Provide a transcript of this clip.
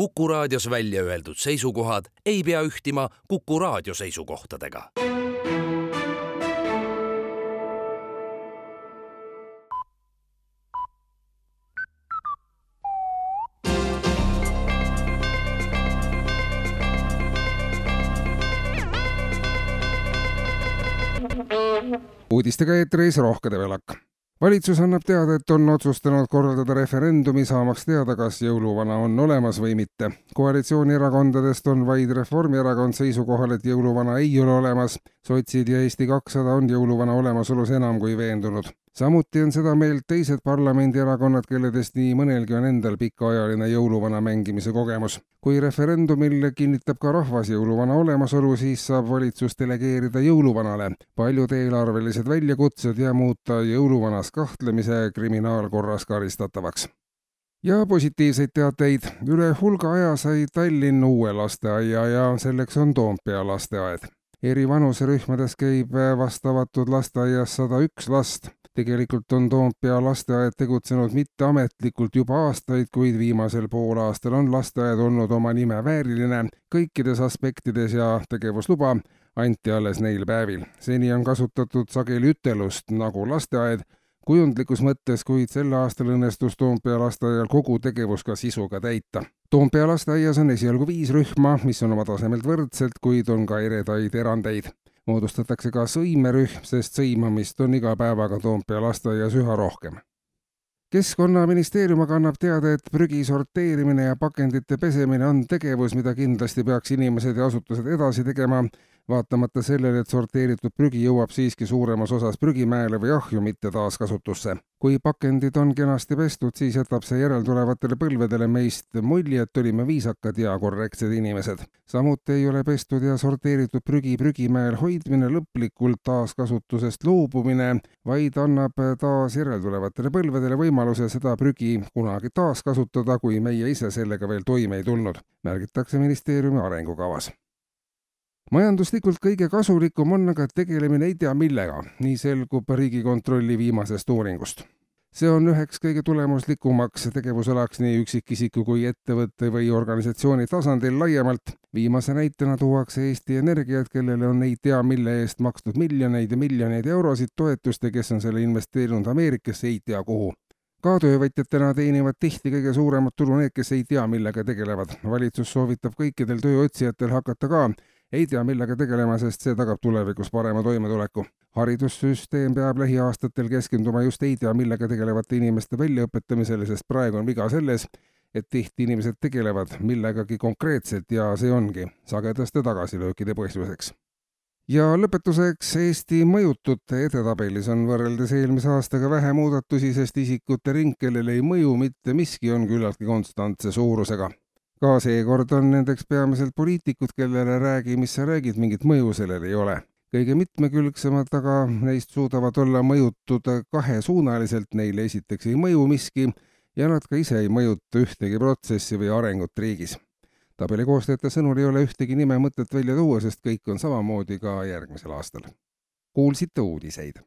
Kuku raadios välja öeldud seisukohad ei pea ühtima Kuku raadio seisukohtadega. uudistega eetris Rohke Develak valitsus annab teada, et on otsustanud korraldada referendumi, saamaks teada, kas jõuluvana on olemas või mitte. koalitsioonierakondadest on vaid Reformierakond seisukohal, et jõuluvana ei ole olemas. sotsid ja Eesti kakssada on jõuluvana olemasolus enam kui veendunud samuti on seda meelt teised parlamendierakonnad, kelledest nii mõnelgi on endal pikaajaline jõuluvana mängimise kogemus. kui referendumil kinnitab ka rahvas jõuluvana olemasolu, siis saab valitsus delegeerida jõuluvanale paljud eelarvelised väljakutsed ja muuta jõuluvanas kahtlemise kriminaalkorras karistatavaks ja positiivseid teateid. üle hulga aja sai Tallinn uue lasteaia ja selleks on Toompea lasteaed. eri vanuserühmades käib vast avatud lasteaias sada üks last tegelikult on Toompea lasteaed tegutsenud mitteametlikult juba aastaid, kuid viimasel poolaastal on lasteaed olnud oma nime vääriline kõikides aspektides ja tegevusluba anti alles neil päevil. seni on kasutatud sageli ütelust nagu lasteaed kujundlikus mõttes, kuid sel aastal õnnestus Toompea lasteaial kogu tegevus ka sisuga täita. Toompea lasteaias on esialgu viis rühma, mis on oma tasemelt võrdselt, kuid on ka eredaid erandeid moodustatakse ka sõimerühm, sest sõimamist on iga päevaga Toompea lasteaias üha rohkem. keskkonnaministeerium aga annab teada, et prügi sorteerimine ja pakendite pesemine on tegevus, mida kindlasti peaks inimesed ja asutused edasi tegema vaatamata sellele, et sorteeritud prügi jõuab siiski suuremas osas prügimäele või ahju, mitte taaskasutusse. kui pakendid on kenasti pestud, siis jätab see järeltulevatele põlvedele meist mulje, et olime viisakad ja korrektsed inimesed. samuti ei ole pestud ja sorteeritud prügi prügimäel hoidmine lõplikult taaskasutusest loobumine, vaid annab taas järeltulevatele põlvedele võimaluse seda prügi kunagi taaskasutada, kui meie ise sellega veel toime ei tulnud, märgitakse ministeeriumi arengukavas majanduslikult kõige kasulikum on aga tegelemine ei tea millega, nii selgub Riigikontrolli viimasest uuringust. see on üheks kõige tulemuslikumaks tegevusalaks nii üksikisiku kui ettevõtte või organisatsiooni tasandil laiemalt. viimase näitena tuuakse Eesti Energiat, kellele on ei tea mille eest makstud miljoneid ja miljoneid eurosid toetust ja kes on selle investeerinud Ameerikasse ei tea kuhu ka töövõtjatena teenivad tihti kõige suuremat tulu need, kes ei tea, millega tegelevad. valitsus soovitab kõikidel tööotsijatel hakata ka ei tea, millega tegelema, sest see tagab tulevikus parema toimetuleku. haridussüsteem peab lähiaastatel keskenduma just ei tea, millega tegelevate inimeste väljaõpetamisele, sest praegu on viga selles, et tihti inimesed tegelevad millegagi konkreetselt ja see ongi sagedaste tagasilöökide põhjuseks ja lõpetuseks Eesti mõjutute edetabelis on võrreldes eelmise aastaga vähe muudatusi, sest isikute ring, kellele ei mõju mitte miski, on küllaltki konstantse suurusega ka seekord on nendeks peamiselt poliitikud, kellele räägi, mis sa räägid, mingit mõju sellel ei ole. kõige mitmekülgsemad aga neist suudavad olla mõjutud kahesuunaliselt, neile esiteks ei mõju miski ja nad ka ise ei mõjuta ühtegi protsessi või arengut riigis. tabeli koostajate sõnul ei ole ühtegi nime mõtet välja tuua, sest kõik on samamoodi ka järgmisel aastal. kuulsite uudiseid